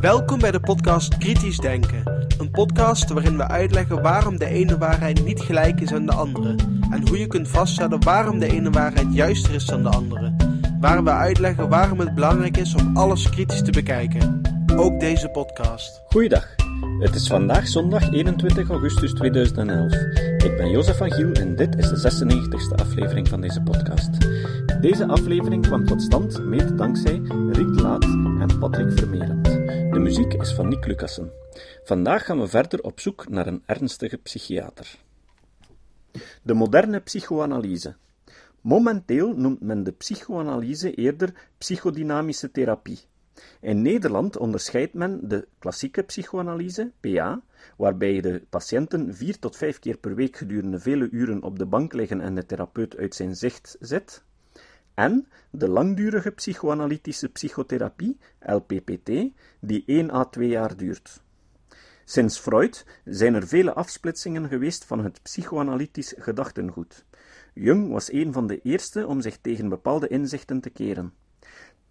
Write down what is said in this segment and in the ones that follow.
Welkom bij de podcast Kritisch Denken. Een podcast waarin we uitleggen waarom de ene waarheid niet gelijk is aan de andere. En hoe je kunt vaststellen waarom de ene waarheid juister is dan de andere. Waar we uitleggen waarom het belangrijk is om alles kritisch te bekijken. Ook deze podcast. Goeiedag. Het is vandaag zondag 21 augustus 2011. Ik ben Jozef van Giel en dit is de 96e aflevering van deze podcast. Deze aflevering kwam tot stand mede dankzij Riek de Laat en Patrick Vermerend. De muziek is van Nick Lucassen. Vandaag gaan we verder op zoek naar een ernstige psychiater. De moderne psychoanalyse. Momenteel noemt men de psychoanalyse eerder psychodynamische therapie. In Nederland onderscheidt men de klassieke psychoanalyse, PA, waarbij de patiënten vier tot vijf keer per week gedurende vele uren op de bank liggen en de therapeut uit zijn zicht zet, en de langdurige psychoanalytische psychotherapie, LPPT, die 1 à 2 jaar duurt. Sinds Freud zijn er vele afsplitsingen geweest van het psychoanalytisch gedachtengoed. Jung was een van de eerste om zich tegen bepaalde inzichten te keren.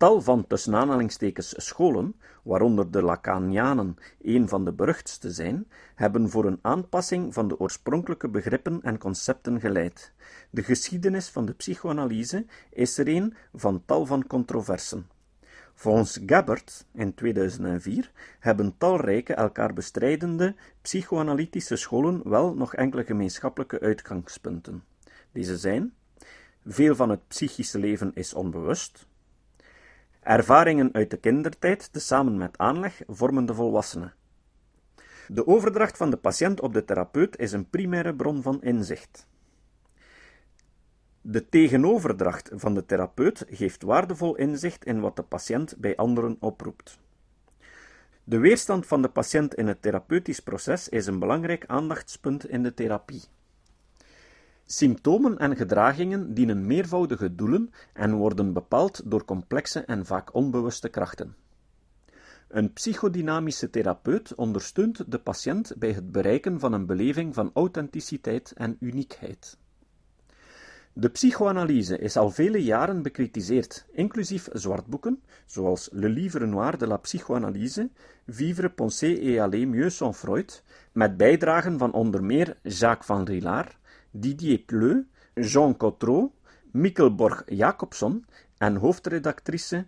Tal van tussen aanhalingstekens scholen, waaronder de Lacanianen een van de beruchtste zijn, hebben voor een aanpassing van de oorspronkelijke begrippen en concepten geleid. De geschiedenis van de psychoanalyse is er een van tal van controversen. Volgens Gabbert in 2004 hebben talrijke elkaar bestrijdende psychoanalytische scholen wel nog enkele gemeenschappelijke uitgangspunten. Deze zijn: veel van het psychische leven is onbewust. Ervaringen uit de kindertijd, tezamen met aanleg, vormen de volwassene. De overdracht van de patiënt op de therapeut is een primaire bron van inzicht. De tegenoverdracht van de therapeut geeft waardevol inzicht in wat de patiënt bij anderen oproept. De weerstand van de patiënt in het therapeutisch proces is een belangrijk aandachtspunt in de therapie. Symptomen en gedragingen dienen meervoudige doelen en worden bepaald door complexe en vaak onbewuste krachten. Een psychodynamische therapeut ondersteunt de patiënt bij het bereiken van een beleving van authenticiteit en uniekheid. De psychoanalyse is al vele jaren bekritiseerd, inclusief zwartboeken, zoals Le Livre Noir de la Psychoanalyse, Vivre, penser et aller mieux sans Freud, met bijdragen van onder meer Jacques van Rillard, Didier Pleu, Jean Cotreau, Mikkel Borg-Jacobson en hoofdredactrice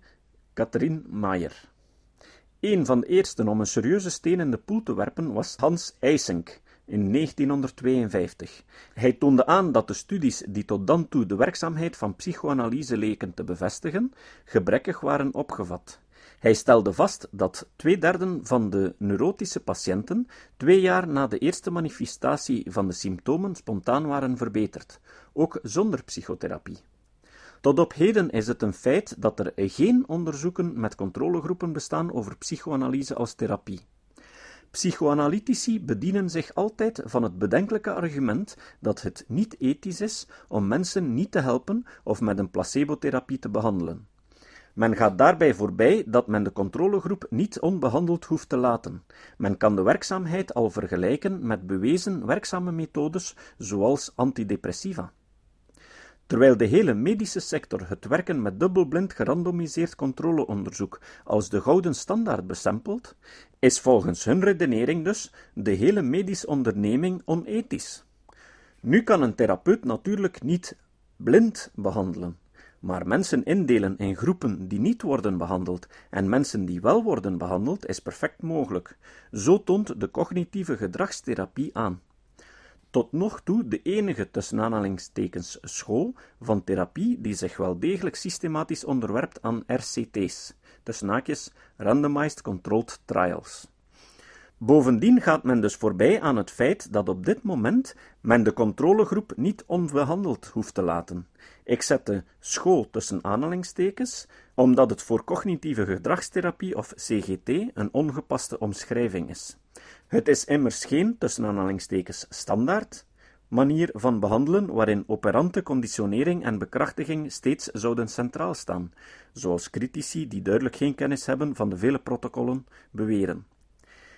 Catherine Mayer. Een van de eersten om een serieuze steen in de poel te werpen was Hans Eysenck in 1952. Hij toonde aan dat de studies die tot dan toe de werkzaamheid van psychoanalyse leken te bevestigen, gebrekkig waren opgevat. Hij stelde vast dat twee derden van de neurotische patiënten twee jaar na de eerste manifestatie van de symptomen spontaan waren verbeterd, ook zonder psychotherapie. Tot op heden is het een feit dat er geen onderzoeken met controlegroepen bestaan over psychoanalyse als therapie. Psychoanalytici bedienen zich altijd van het bedenkelijke argument dat het niet ethisch is om mensen niet te helpen of met een placebotherapie te behandelen. Men gaat daarbij voorbij dat men de controlegroep niet onbehandeld hoeft te laten. Men kan de werkzaamheid al vergelijken met bewezen werkzame methodes zoals antidepressiva. Terwijl de hele medische sector het werken met dubbelblind gerandomiseerd controleonderzoek als de gouden standaard bestempelt, is volgens hun redenering dus de hele medische onderneming onethisch. Nu kan een therapeut natuurlijk niet blind behandelen, maar mensen indelen in groepen die niet worden behandeld en mensen die wel worden behandeld is perfect mogelijk. Zo toont de cognitieve gedragstherapie aan tot nog toe de enige tussen aanhalingstekens school van therapie die zich wel degelijk systematisch onderwerpt aan RCT's, tussen haakjes Randomized Controlled Trials. Bovendien gaat men dus voorbij aan het feit dat op dit moment men de controlegroep niet onbehandeld hoeft te laten. Ik zet de school tussen aanhalingstekens, omdat het voor cognitieve gedragstherapie of CGT een ongepaste omschrijving is. Het is immers geen, tussen aanhalingstekens, standaard manier van behandelen waarin operante conditionering en bekrachtiging steeds zouden centraal staan, zoals critici die duidelijk geen kennis hebben van de vele protocollen beweren.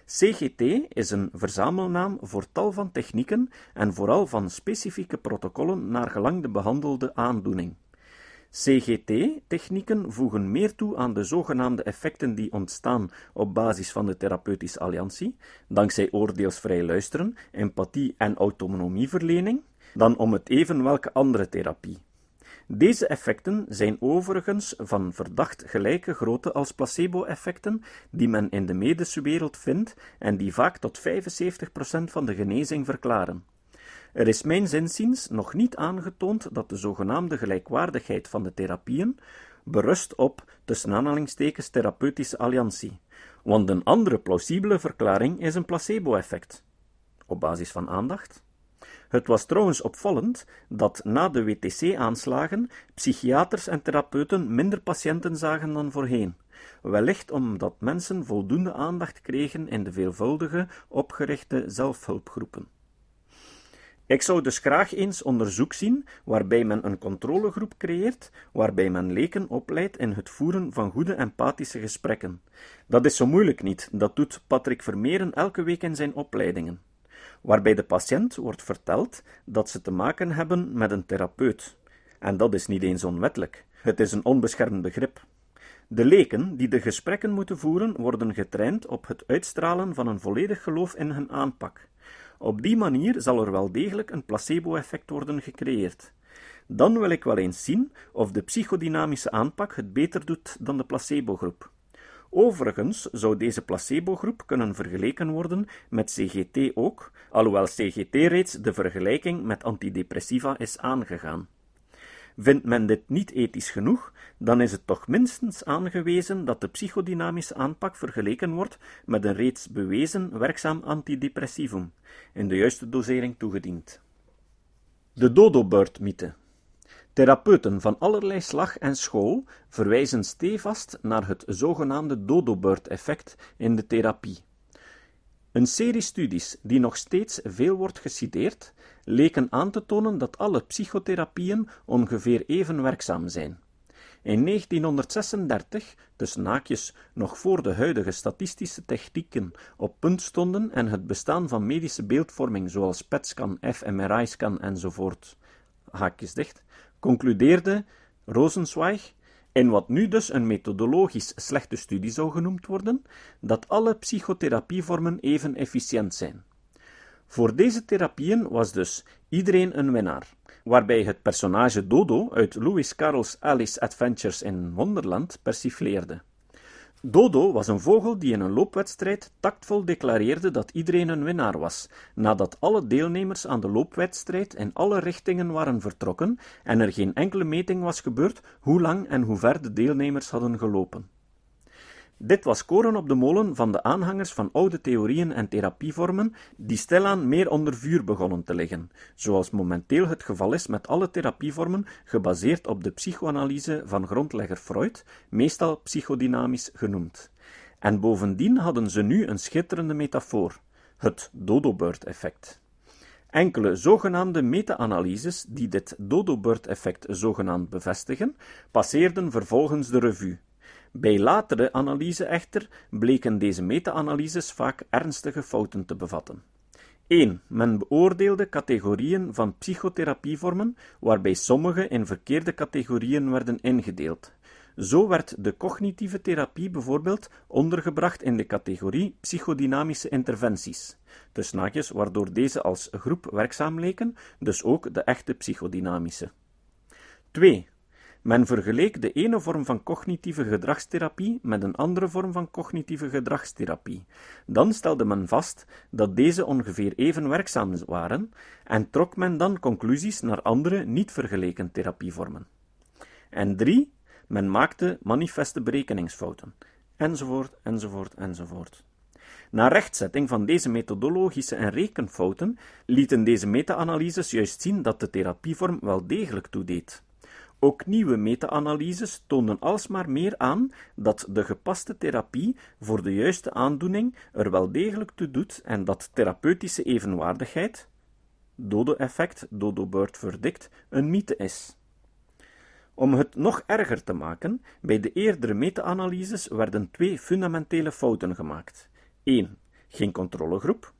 CGT is een verzamelnaam voor tal van technieken en vooral van specifieke protocollen naar gelang de behandelde aandoening. CGT-technieken voegen meer toe aan de zogenaamde effecten die ontstaan op basis van de therapeutische alliantie, dankzij oordeelsvrij luisteren, empathie en autonomieverlening, dan om het even welke andere therapie. Deze effecten zijn overigens van verdacht gelijke grootte als placebo-effecten die men in de medische wereld vindt en die vaak tot 75% van de genezing verklaren. Er is mijn nog niet aangetoond dat de zogenaamde gelijkwaardigheid van de therapieën berust op tussen aanhalingstekens therapeutische alliantie, want een andere plausibele verklaring is een placebo-effect. Op basis van aandacht? Het was trouwens opvallend dat na de WTC-aanslagen psychiaters en therapeuten minder patiënten zagen dan voorheen, wellicht omdat mensen voldoende aandacht kregen in de veelvuldige opgerichte zelfhulpgroepen. Ik zou dus graag eens onderzoek zien waarbij men een controlegroep creëert, waarbij men leken opleidt in het voeren van goede empathische gesprekken. Dat is zo moeilijk niet, dat doet Patrick Vermeeren elke week in zijn opleidingen. Waarbij de patiënt wordt verteld dat ze te maken hebben met een therapeut. En dat is niet eens onwettelijk, het is een onbeschermd begrip. De leken die de gesprekken moeten voeren, worden getraind op het uitstralen van een volledig geloof in hun aanpak. Op die manier zal er wel degelijk een placebo-effect worden gecreëerd. Dan wil ik wel eens zien of de psychodynamische aanpak het beter doet dan de placebo-groep. Overigens zou deze placebo-groep kunnen vergeleken worden met CGT ook, alhoewel CGT reeds de vergelijking met antidepressiva is aangegaan. Vindt men dit niet ethisch genoeg, dan is het toch minstens aangewezen dat de psychodynamische aanpak vergeleken wordt met een reeds bewezen werkzaam antidepressivum, in de juiste dosering toegediend. De dodo-bird-mythe Therapeuten van allerlei slag en school verwijzen stevast naar het zogenaamde dodo-bird-effect in de therapie. Een serie studies, die nog steeds veel wordt geciteerd, leken aan te tonen dat alle psychotherapieën ongeveer even werkzaam zijn. In 1936, dus naakjes nog voor de huidige statistische technieken op punt stonden en het bestaan van medische beeldvorming zoals PET-scan, fMRI-scan enzovoort, haakjes dicht, concludeerde Rosenzweig in wat nu dus een methodologisch slechte studie zou genoemd worden, dat alle psychotherapievormen even efficiënt zijn. Voor deze therapieën was dus iedereen een winnaar, waarbij het personage Dodo uit Lewis Carroll's Alice Adventures in Wonderland persifleerde. Dodo was een vogel die in een loopwedstrijd tactvol declareerde dat iedereen een winnaar was, nadat alle deelnemers aan de loopwedstrijd in alle richtingen waren vertrokken en er geen enkele meting was gebeurd hoe lang en hoe ver de deelnemers hadden gelopen. Dit was koren op de molen van de aanhangers van oude theorieën en therapievormen, die stilaan meer onder vuur begonnen te liggen, zoals momenteel het geval is met alle therapievormen gebaseerd op de psychoanalyse van grondlegger Freud, meestal psychodynamisch genoemd. En bovendien hadden ze nu een schitterende metafoor: het dodo-bird-effect. Enkele zogenaamde meta-analyses die dit dodo-bird-effect zogenaamd bevestigen, passeerden vervolgens de revue. Bij latere analyse echter bleken deze meta-analyses vaak ernstige fouten te bevatten. 1. Men beoordeelde categorieën van psychotherapievormen, waarbij sommige in verkeerde categorieën werden ingedeeld. Zo werd de cognitieve therapie bijvoorbeeld ondergebracht in de categorie psychodynamische interventies, dus waardoor deze als groep werkzaam leken, dus ook de echte psychodynamische. 2. Men vergeleek de ene vorm van cognitieve gedragstherapie met een andere vorm van cognitieve gedragstherapie. Dan stelde men vast dat deze ongeveer even werkzaam waren en trok men dan conclusies naar andere niet vergeleken therapievormen. En drie, men maakte manifeste berekeningsfouten, enzovoort, enzovoort, enzovoort. Na rechtzetting van deze methodologische en rekenfouten lieten deze meta-analyses juist zien dat de therapievorm wel degelijk toedeed. Ook nieuwe meta-analyses toonden alsmaar meer aan dat de gepaste therapie voor de juiste aandoening er wel degelijk toe doet en dat therapeutische evenwaardigheid, dodo-effect, dodo-bird verdict, een mythe is. Om het nog erger te maken, bij de eerdere meta-analyses werden twee fundamentele fouten gemaakt. 1. Geen controlegroep.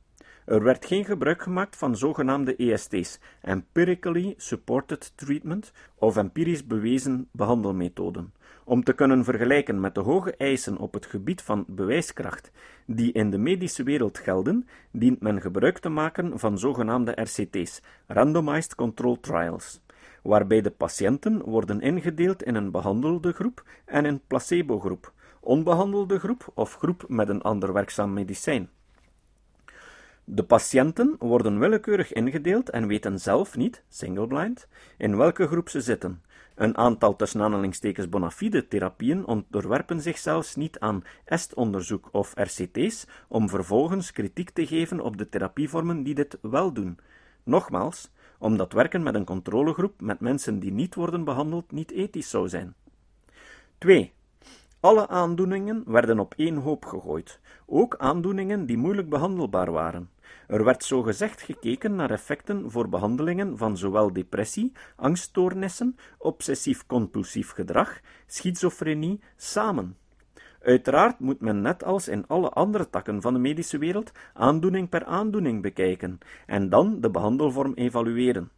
Er werd geen gebruik gemaakt van zogenaamde EST's, Empirically Supported Treatment, of empirisch bewezen behandelmethoden. Om te kunnen vergelijken met de hoge eisen op het gebied van bewijskracht die in de medische wereld gelden, dient men gebruik te maken van zogenaamde RCT's, Randomized Control Trials, waarbij de patiënten worden ingedeeld in een behandelde groep en een placebo-groep, onbehandelde groep of groep met een ander werkzaam medicijn. De patiënten worden willekeurig ingedeeld en weten zelf niet, single blind, in welke groep ze zitten. Een aantal tussen aanhalingstekens bona fide therapieën onderwerpen zich zelfs niet aan EST-onderzoek of RCT's om vervolgens kritiek te geven op de therapievormen die dit wel doen. Nogmaals, omdat werken met een controlegroep met mensen die niet worden behandeld niet ethisch zou zijn. 2. Alle aandoeningen werden op één hoop gegooid, ook aandoeningen die moeilijk behandelbaar waren. Er werd zogezegd gekeken naar effecten voor behandelingen van zowel depressie, angststoornissen, obsessief-compulsief gedrag, schizofrenie samen. Uiteraard moet men net als in alle andere takken van de medische wereld aandoening per aandoening bekijken en dan de behandelvorm evalueren.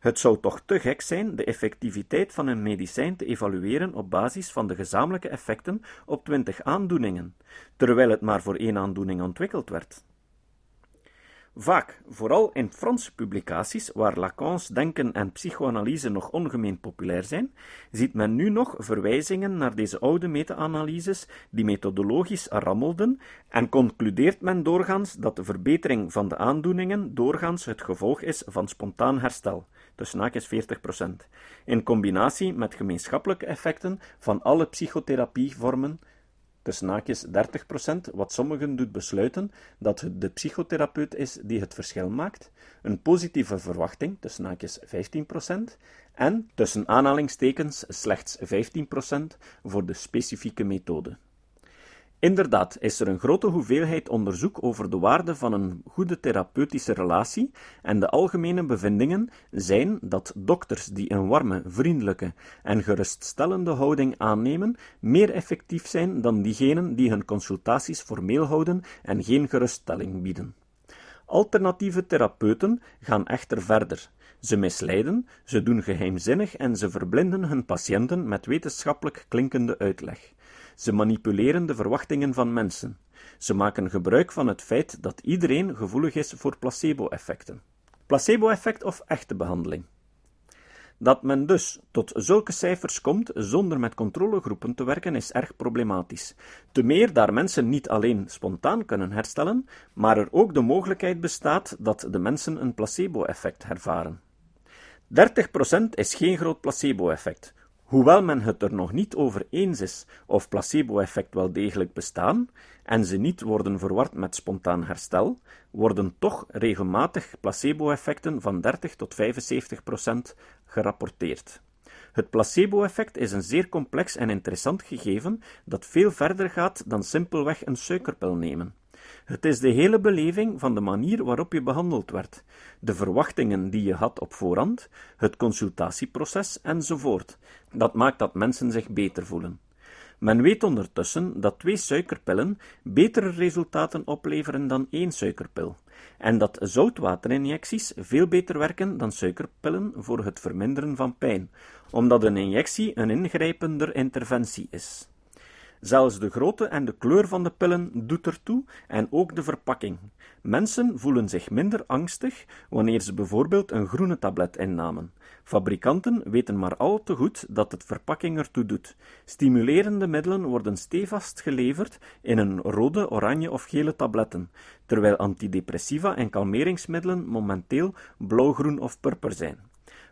Het zou toch te gek zijn de effectiviteit van een medicijn te evalueren op basis van de gezamenlijke effecten op twintig aandoeningen, terwijl het maar voor één aandoening ontwikkeld werd. Vaak, vooral in Franse publicaties, waar Lacans denken en psychoanalyse nog ongemeen populair zijn, ziet men nu nog verwijzingen naar deze oude meta-analyses die methodologisch rammelden en concludeert men doorgaans dat de verbetering van de aandoeningen doorgaans het gevolg is van spontaan herstel, tussen haakjes 40%, in combinatie met gemeenschappelijke effecten van alle psychotherapievormen tussen naakjes 30%, wat sommigen doet besluiten dat het de psychotherapeut is die het verschil maakt, een positieve verwachting, tussen naakjes 15%, en tussen aanhalingstekens slechts 15% voor de specifieke methode. Inderdaad is er een grote hoeveelheid onderzoek over de waarde van een goede therapeutische relatie en de algemene bevindingen zijn dat dokters die een warme, vriendelijke en geruststellende houding aannemen, meer effectief zijn dan diegenen die hun consultaties formeel houden en geen geruststelling bieden. Alternatieve therapeuten gaan echter verder. Ze misleiden, ze doen geheimzinnig en ze verblinden hun patiënten met wetenschappelijk klinkende uitleg. Ze manipuleren de verwachtingen van mensen. Ze maken gebruik van het feit dat iedereen gevoelig is voor placebo-effecten. Placebo-effect of echte behandeling. Dat men dus tot zulke cijfers komt zonder met controlegroepen te werken is erg problematisch. Te meer daar mensen niet alleen spontaan kunnen herstellen, maar er ook de mogelijkheid bestaat dat de mensen een placebo-effect ervaren. 30% is geen groot placebo-effect, Hoewel men het er nog niet over eens is of placebo-effect wel degelijk bestaan en ze niet worden verward met spontaan herstel, worden toch regelmatig placebo-effecten van 30 tot 75 procent gerapporteerd. Het placebo-effect is een zeer complex en interessant gegeven dat veel verder gaat dan simpelweg een suikerpil nemen. Het is de hele beleving van de manier waarop je behandeld werd, de verwachtingen die je had op voorhand, het consultatieproces enzovoort. Dat maakt dat mensen zich beter voelen. Men weet ondertussen dat twee suikerpillen betere resultaten opleveren dan één suikerpil, en dat zoutwaterinjecties veel beter werken dan suikerpillen voor het verminderen van pijn, omdat een injectie een ingrijpender interventie is. Zelfs de grootte en de kleur van de pillen doet ertoe en ook de verpakking. Mensen voelen zich minder angstig wanneer ze bijvoorbeeld een groene tablet innamen. Fabrikanten weten maar al te goed dat het verpakking ertoe doet. Stimulerende middelen worden stevast geleverd in een rode, oranje of gele tabletten, terwijl antidepressiva en kalmeringsmiddelen momenteel blauwgroen of purper zijn.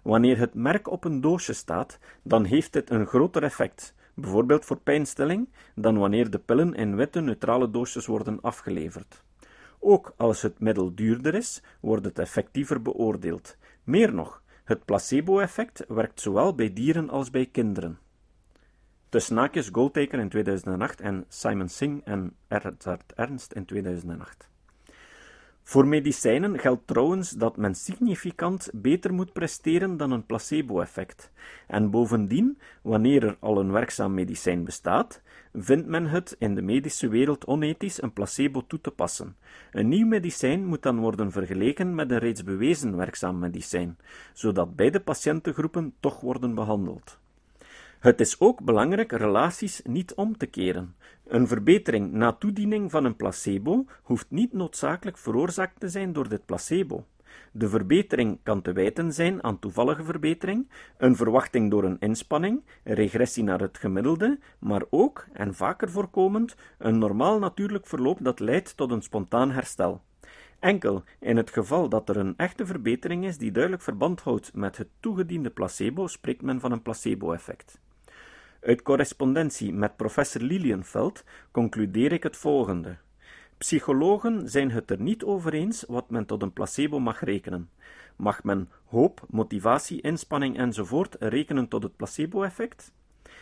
Wanneer het merk op een doosje staat, dan heeft dit een groter effect bijvoorbeeld voor pijnstilling, dan wanneer de pillen in witte neutrale doosjes worden afgeleverd. Ook als het middel duurder is, wordt het effectiever beoordeeld. Meer nog, het placebo-effect werkt zowel bij dieren als bij kinderen. Tussen naakjes Goldtaker in 2008 en Simon Singh en Ernst Ernst in 2008. Voor medicijnen geldt trouwens dat men significant beter moet presteren dan een placebo-effect. En bovendien, wanneer er al een werkzaam medicijn bestaat, vindt men het in de medische wereld onethisch een placebo toe te passen. Een nieuw medicijn moet dan worden vergeleken met een reeds bewezen werkzaam medicijn, zodat beide patiëntengroepen toch worden behandeld. Het is ook belangrijk relaties niet om te keren. Een verbetering na toediening van een placebo hoeft niet noodzakelijk veroorzaakt te zijn door dit placebo. De verbetering kan te wijten zijn aan toevallige verbetering, een verwachting door een inspanning, een regressie naar het gemiddelde, maar ook, en vaker voorkomend, een normaal natuurlijk verloop dat leidt tot een spontaan herstel. Enkel in het geval dat er een echte verbetering is die duidelijk verband houdt met het toegediende placebo, spreekt men van een placebo-effect. Uit correspondentie met professor Lilienfeld concludeer ik het volgende. Psychologen zijn het er niet over eens wat men tot een placebo mag rekenen. Mag men hoop, motivatie, inspanning enzovoort rekenen tot het placebo-effect?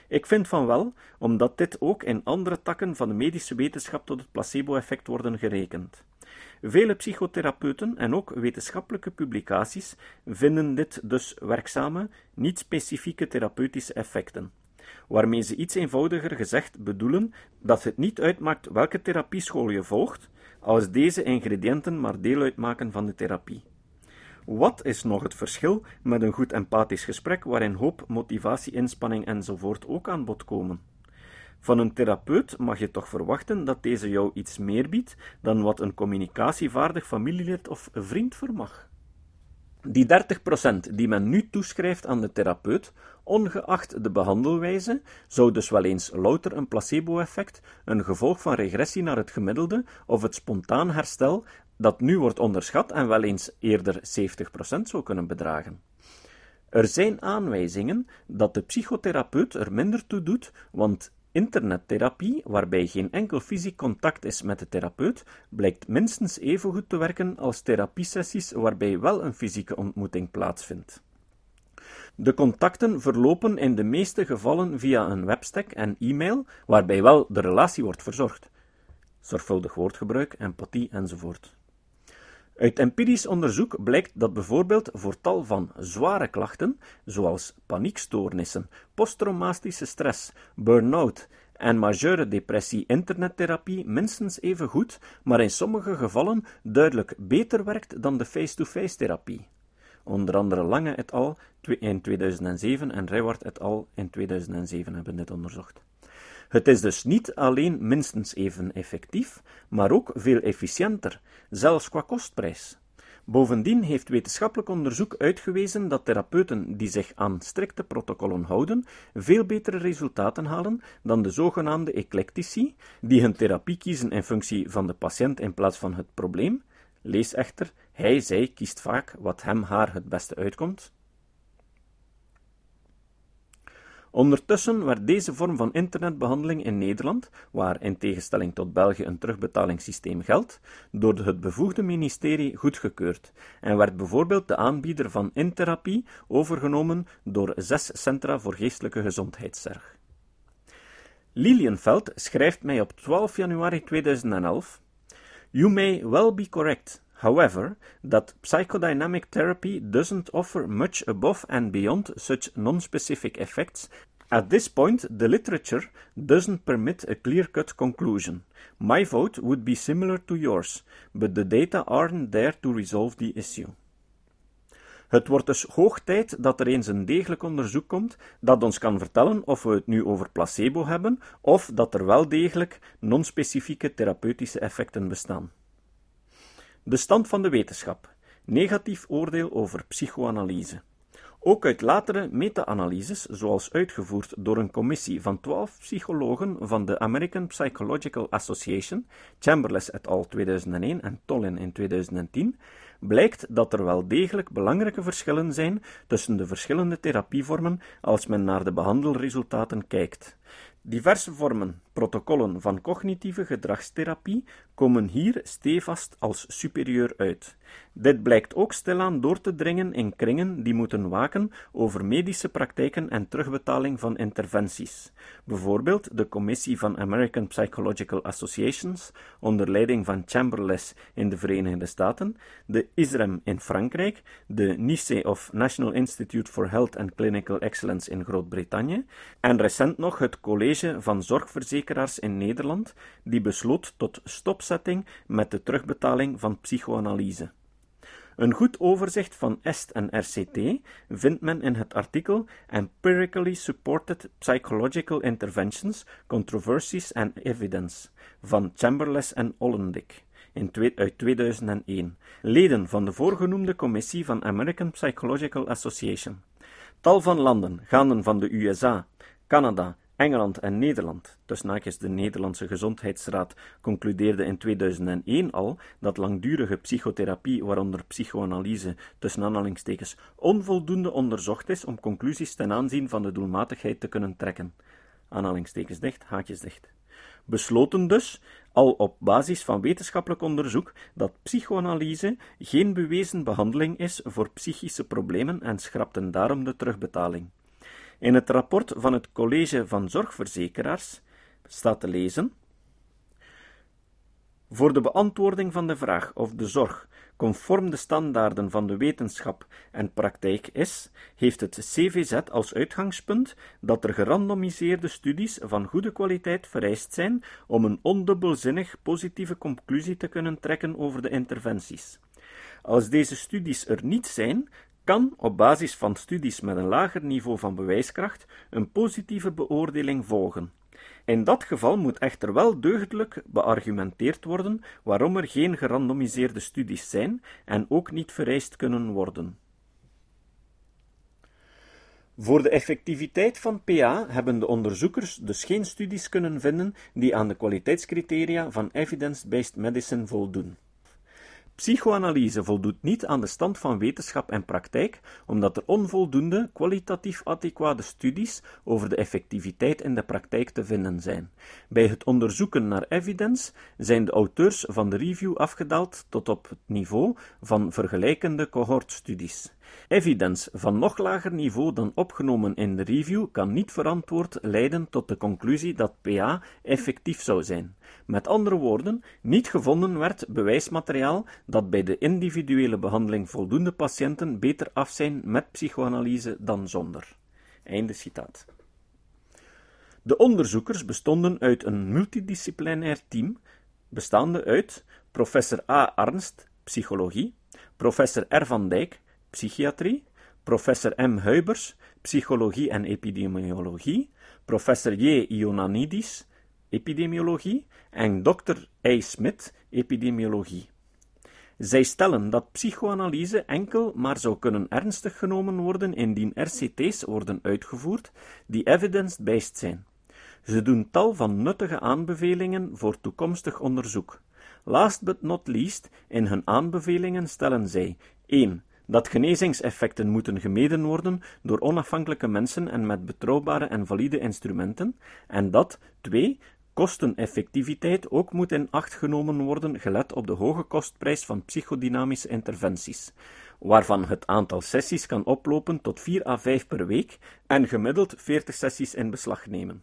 Ik vind van wel, omdat dit ook in andere takken van de medische wetenschap tot het placebo-effect worden gerekend. Vele psychotherapeuten en ook wetenschappelijke publicaties vinden dit dus werkzame, niet specifieke therapeutische effecten waarmee ze iets eenvoudiger gezegd bedoelen dat het niet uitmaakt welke therapieschool je volgt, als deze ingrediënten maar deel uitmaken van de therapie. Wat is nog het verschil met een goed empathisch gesprek waarin hoop, motivatie, inspanning enzovoort ook aan bod komen? Van een therapeut mag je toch verwachten dat deze jou iets meer biedt dan wat een communicatievaardig familielid of vriend vermag. Die 30% die men nu toeschrijft aan de therapeut, ongeacht de behandelwijze, zou dus wel eens louter een placebo-effect, een gevolg van regressie naar het gemiddelde of het spontaan herstel, dat nu wordt onderschat en wel eens eerder 70% zou kunnen bedragen. Er zijn aanwijzingen dat de psychotherapeut er minder toe doet, want Internettherapie, waarbij geen enkel fysiek contact is met de therapeut, blijkt minstens even goed te werken als therapiesessies waarbij wel een fysieke ontmoeting plaatsvindt. De contacten verlopen in de meeste gevallen via een webstack en e-mail, waarbij wel de relatie wordt verzorgd. Zorgvuldig woordgebruik, empathie enzovoort. Uit empirisch onderzoek blijkt dat bijvoorbeeld voor tal van zware klachten, zoals paniekstoornissen, posttraumatische stress, burn-out en majeure depressie internettherapie minstens even goed, maar in sommige gevallen duidelijk beter werkt dan de face-to-face therapie. Onder andere Lange et al. in 2007 en Rijwaard et al. in 2007 hebben dit onderzocht. Het is dus niet alleen minstens even effectief, maar ook veel efficiënter, zelfs qua kostprijs. Bovendien heeft wetenschappelijk onderzoek uitgewezen dat therapeuten die zich aan strikte protocollen houden, veel betere resultaten halen dan de zogenaamde eclectici, die hun therapie kiezen in functie van de patiënt in plaats van het probleem. Lees echter, hij, zij kiest vaak wat hem, haar het beste uitkomt, Ondertussen werd deze vorm van internetbehandeling in Nederland, waar in tegenstelling tot België een terugbetalingssysteem geldt, door het bevoegde ministerie goedgekeurd en werd bijvoorbeeld de aanbieder van intherapie overgenomen door zes centra voor geestelijke gezondheidszorg. Lilienfeld schrijft mij op 12 januari 2011: You may well be correct, however, that psychodynamic therapy doesn't offer much above and beyond such non-specific effects at this point, the literature doesn't permit a clear-cut conclusion. My vote would be similar to yours, but the data aren't there to resolve the issue. Het wordt dus hoog tijd dat er eens een degelijk onderzoek komt dat ons kan vertellen of we het nu over placebo hebben of dat er wel degelijk non-specifieke therapeutische effecten bestaan. De stand van de wetenschap. Negatief oordeel over psychoanalyse. Ook uit latere meta-analyses, zoals uitgevoerd door een commissie van twaalf psychologen van de American Psychological Association, Chamberlain et al. 2001 en Tollin in 2010, blijkt dat er wel degelijk belangrijke verschillen zijn tussen de verschillende therapievormen als men naar de behandelresultaten kijkt. Diverse vormen protocollen van cognitieve gedragstherapie komen hier stevast als superieur uit. Dit blijkt ook stilaan door te dringen in kringen die moeten waken over medische praktijken en terugbetaling van interventies. Bijvoorbeeld de Commissie van American Psychological Associations, onder leiding van Chamberlain in de Verenigde Staten, de ISREM in Frankrijk, de NICE of National Institute for Health and Clinical Excellence in Groot-Brittannië, en recent nog het College van In Nederland, die besloot tot stopzetting met de terugbetaling van psychoanalyse. Een goed overzicht van EST en RCT vindt men in het artikel Empirically Supported Psychological Interventions, Controversies and Evidence van Chamberlain en Ollendick in uit 2001, leden van de voorgenoemde commissie van American Psychological Association. Tal van landen, gaande van de USA, Canada, Engeland en Nederland, tussen haakjes de Nederlandse Gezondheidsraad, concludeerde in 2001 al dat langdurige psychotherapie, waaronder psychoanalyse, tussen aanhalingstekens, onvoldoende onderzocht is om conclusies ten aanzien van de doelmatigheid te kunnen trekken. Aanhalingstekens dicht, haakjes dicht. Besloten dus, al op basis van wetenschappelijk onderzoek, dat psychoanalyse geen bewezen behandeling is voor psychische problemen en schrapten daarom de terugbetaling. In het rapport van het College van Zorgverzekeraars staat te lezen: Voor de beantwoording van de vraag of de zorg conform de standaarden van de wetenschap en praktijk is, heeft het CVZ als uitgangspunt dat er gerandomiseerde studies van goede kwaliteit vereist zijn om een ondubbelzinnig positieve conclusie te kunnen trekken over de interventies. Als deze studies er niet zijn, kan op basis van studies met een lager niveau van bewijskracht een positieve beoordeling volgen. In dat geval moet echter wel deugdelijk beargumenteerd worden waarom er geen gerandomiseerde studies zijn en ook niet vereist kunnen worden. Voor de effectiviteit van PA hebben de onderzoekers dus geen studies kunnen vinden die aan de kwaliteitscriteria van evidence-based medicine voldoen. Psychoanalyse voldoet niet aan de stand van wetenschap en praktijk, omdat er onvoldoende kwalitatief adequate studies over de effectiviteit in de praktijk te vinden zijn. Bij het onderzoeken naar evidence zijn de auteurs van de review afgedaald tot op het niveau van vergelijkende cohortstudies. Evidence van nog lager niveau dan opgenomen in de review kan niet verantwoord leiden tot de conclusie dat PA effectief zou zijn. Met andere woorden, niet gevonden werd bewijsmateriaal dat bij de individuele behandeling voldoende patiënten beter af zijn met psychoanalyse dan zonder. Einde citaat. De onderzoekers bestonden uit een multidisciplinair team, bestaande uit professor A. Arnst, psychologie, professor R. van Dijk, psychiatrie, professor M. Huibers, psychologie en epidemiologie, professor J. Ionanidis, epidemiologie, en Dr. A. Smith, epidemiologie. Zij stellen dat psychoanalyse enkel maar zou kunnen ernstig genomen worden indien RCT's worden uitgevoerd die evidence-based zijn. Ze doen tal van nuttige aanbevelingen voor toekomstig onderzoek. Last but not least, in hun aanbevelingen stellen zij 1 dat genezingseffecten moeten gemeden worden door onafhankelijke mensen en met betrouwbare en valide instrumenten, en dat 2 kosteneffectiviteit ook moet in acht genomen worden gelet op de hoge kostprijs van psychodynamische interventies, waarvan het aantal sessies kan oplopen tot 4 à 5 per week en gemiddeld 40 sessies in beslag nemen.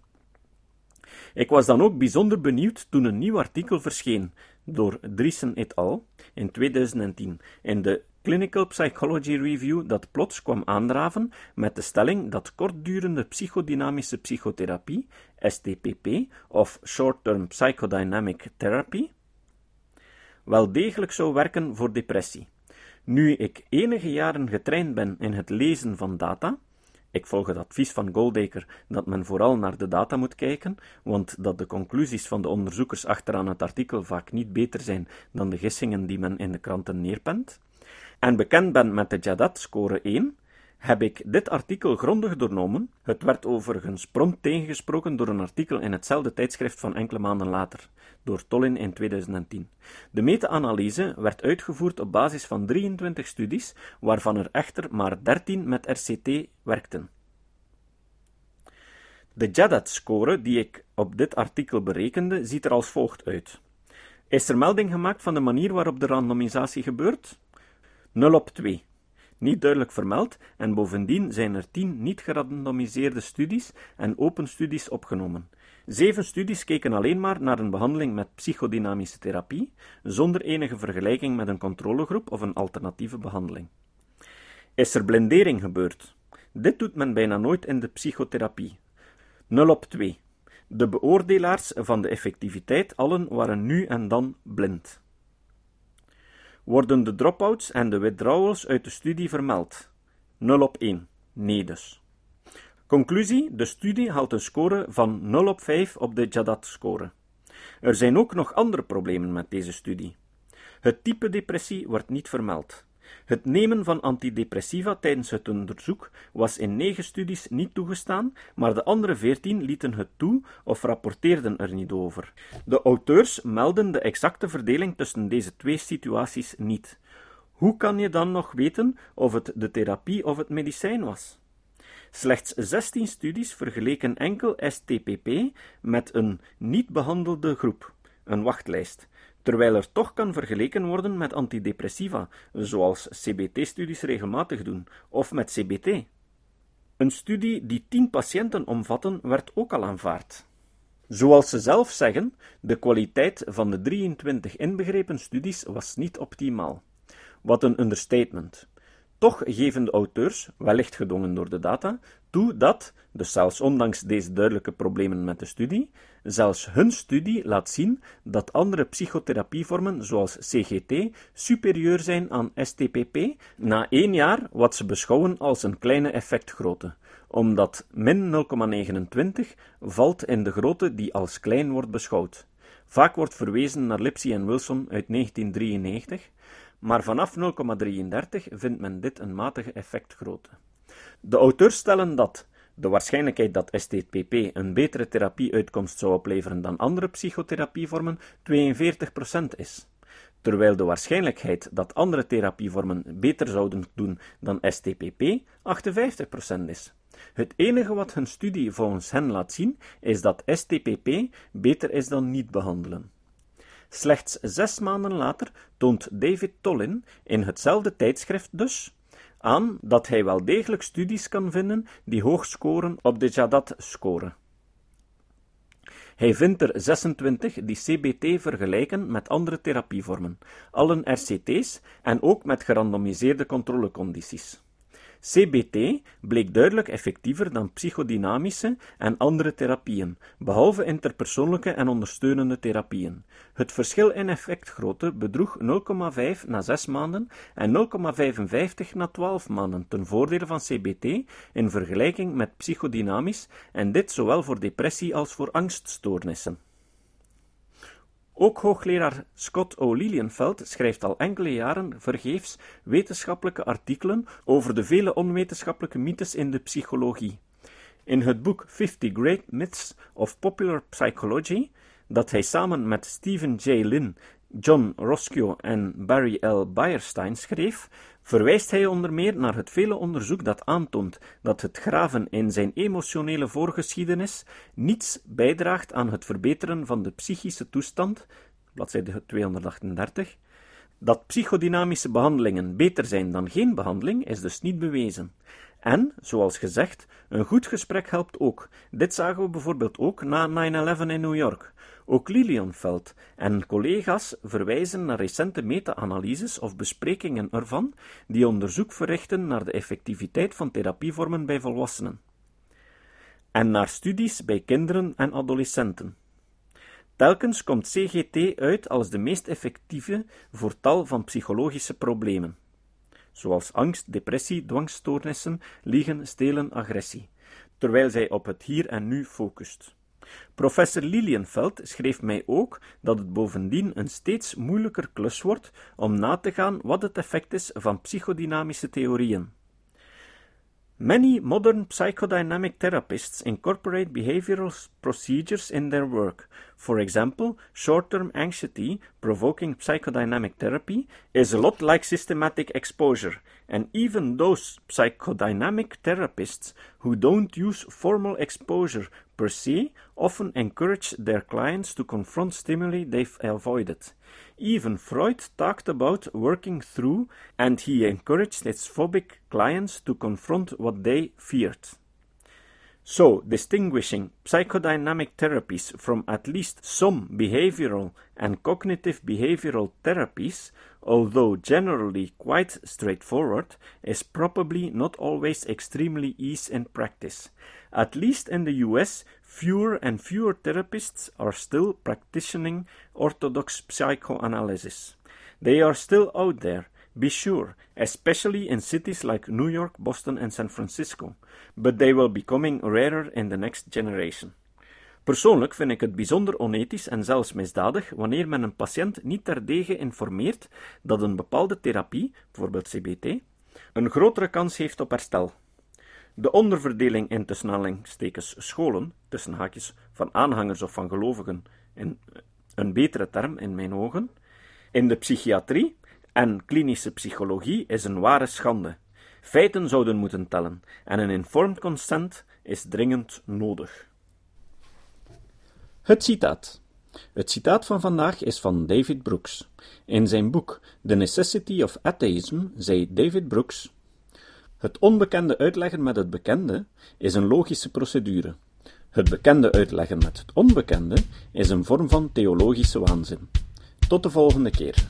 Ik was dan ook bijzonder benieuwd toen een nieuw artikel verscheen door Driesen et al. in 2010 in de Clinical Psychology Review dat plots kwam aandraven met de stelling dat kortdurende psychodynamische psychotherapie, STPP, of Short-Term Psychodynamic Therapy, wel degelijk zou werken voor depressie. Nu ik enige jaren getraind ben in het lezen van data, ik volg het advies van Goldacre dat men vooral naar de data moet kijken, want dat de conclusies van de onderzoekers achteraan het artikel vaak niet beter zijn dan de gissingen die men in de kranten neerpent. En bekend ben met de Jadat-score 1, heb ik dit artikel grondig doornomen. Het werd overigens prompt tegengesproken door een artikel in hetzelfde tijdschrift van enkele maanden later, door Tollin in 2010. De meta-analyse werd uitgevoerd op basis van 23 studies, waarvan er echter maar 13 met RCT werkten. De JADAT-score die ik op dit artikel berekende, ziet er als volgt uit. Is er melding gemaakt van de manier waarop de randomisatie gebeurt? 0 op 2. Niet duidelijk vermeld en bovendien zijn er 10 niet gerandomiseerde studies en open studies opgenomen. Zeven studies keken alleen maar naar een behandeling met psychodynamische therapie, zonder enige vergelijking met een controlegroep of een alternatieve behandeling. Is er blindering gebeurd? Dit doet men bijna nooit in de psychotherapie. 0 op 2. De beoordelaars van de effectiviteit allen waren nu en dan blind. Worden de dropouts en de withdrawals uit de studie vermeld? 0 op 1. Nee dus. Conclusie: de studie haalt een score van 0 op 5 op de JADAT-score. Er zijn ook nog andere problemen met deze studie. Het type depressie wordt niet vermeld. Het nemen van antidepressiva tijdens het onderzoek was in negen studies niet toegestaan, maar de andere veertien lieten het toe of rapporteerden er niet over. De auteurs melden de exacte verdeling tussen deze twee situaties niet. Hoe kan je dan nog weten of het de therapie of het medicijn was? Slechts 16 studies vergeleken enkel STPP met een niet behandelde groep, een wachtlijst, terwijl er toch kan vergeleken worden met antidepressiva, zoals CBT-studies regelmatig doen, of met CBT. Een studie die 10 patiënten omvatte, werd ook al aanvaard. Zoals ze zelf zeggen, de kwaliteit van de 23 inbegrepen studies was niet optimaal. Wat een understatement. Toch geven de auteurs, wellicht gedwongen door de data, toe dat, dus zelfs ondanks deze duidelijke problemen met de studie, zelfs hun studie laat zien dat andere psychotherapievormen zoals CGT superieur zijn aan STPP na één jaar wat ze beschouwen als een kleine effectgrootte, omdat min 0,29 valt in de grootte die als klein wordt beschouwd. Vaak wordt verwezen naar Lipsy en Wilson uit 1993, maar vanaf 0,33 vindt men dit een matige effectgrootte. De auteurs stellen dat de waarschijnlijkheid dat STPP een betere therapie-uitkomst zou opleveren dan andere psychotherapievormen 42% is, terwijl de waarschijnlijkheid dat andere therapievormen beter zouden doen dan STPP 58% is. Het enige wat hun studie volgens hen laat zien, is dat STPP beter is dan niet behandelen. Slechts zes maanden later toont David Tollin, in hetzelfde tijdschrift dus, aan dat hij wel degelijk studies kan vinden die hoog scoren op de Jadat-score. Hij vindt er 26 die CBT vergelijken met andere therapievormen, allen RCT's en ook met gerandomiseerde controlecondities. CBT bleek duidelijk effectiever dan psychodynamische en andere therapieën, behalve interpersoonlijke en ondersteunende therapieën. Het verschil in effectgrootte bedroeg 0,5 na 6 maanden en 0,55 na 12 maanden ten voordele van CBT in vergelijking met psychodynamisch en dit zowel voor depressie als voor angststoornissen. Ook hoogleraar Scott O. Lilienfeld schrijft al enkele jaren vergeefs wetenschappelijke artikelen over de vele onwetenschappelijke mythes in de psychologie. In het boek Fifty Great Myths of Popular Psychology, dat hij samen met Stephen J. Lynn John Roscoe en Barry L. Beierstein schreef, verwijst hij onder meer naar het vele onderzoek dat aantoont dat het graven in zijn emotionele voorgeschiedenis niets bijdraagt aan het verbeteren van de psychische toestand, bladzijde 238. Dat psychodynamische behandelingen beter zijn dan geen behandeling is dus niet bewezen. En, zoals gezegd, een goed gesprek helpt ook. Dit zagen we bijvoorbeeld ook na 9-11 in New York. Ook Lilienfeld en collega's verwijzen naar recente meta-analyses of besprekingen ervan, die onderzoek verrichten naar de effectiviteit van therapievormen bij volwassenen. En naar studies bij kinderen en adolescenten. Telkens komt CGT uit als de meest effectieve voor tal van psychologische problemen zoals angst, depressie, dwangstoornissen, liegen, stelen, agressie, terwijl zij op het hier en nu focust. Professor Lilienfeld schreef mij ook dat het bovendien een steeds moeilijker klus wordt om na te gaan wat het effect is van psychodynamische theorieën. Many modern psychodynamic therapists incorporate behavioral procedures in their work, for example, short term anxiety provoking psychodynamic therapy is a lot like systematic exposure, and even those psychodynamic therapists who don't use formal exposure per se often encourage their clients to confront stimuli they've avoided. Even Freud talked about working through, and he encouraged his phobic clients to confront what they feared. So, distinguishing psychodynamic therapies from at least some behavioral and cognitive behavioral therapies, although generally quite straightforward, is probably not always extremely easy in practice. At least in the US, fewer and fewer therapists are still practicing orthodox psychoanalysis. They are still out there, be sure, especially in cities like New York, Boston and San Francisco, but they will becoming rarer in the next generation. Persoonlijk vind ik het bijzonder onethisch en zelfs misdadig wanneer men een patiënt niet terdege informeert dat een bepaalde therapie, bijvoorbeeld CBT, een grotere kans heeft op herstel. De onderverdeling in tussen scholen, tussen haakjes, van aanhangers of van gelovigen, in een betere term in mijn ogen, in de psychiatrie en klinische psychologie is een ware schande. Feiten zouden moeten tellen en een informed consent is dringend nodig. Het citaat. Het citaat van vandaag is van David Brooks. In zijn boek The Necessity of Atheism zei David Brooks: Het onbekende uitleggen met het bekende is een logische procedure. Het bekende uitleggen met het onbekende is een vorm van theologische waanzin. Tot de volgende keer.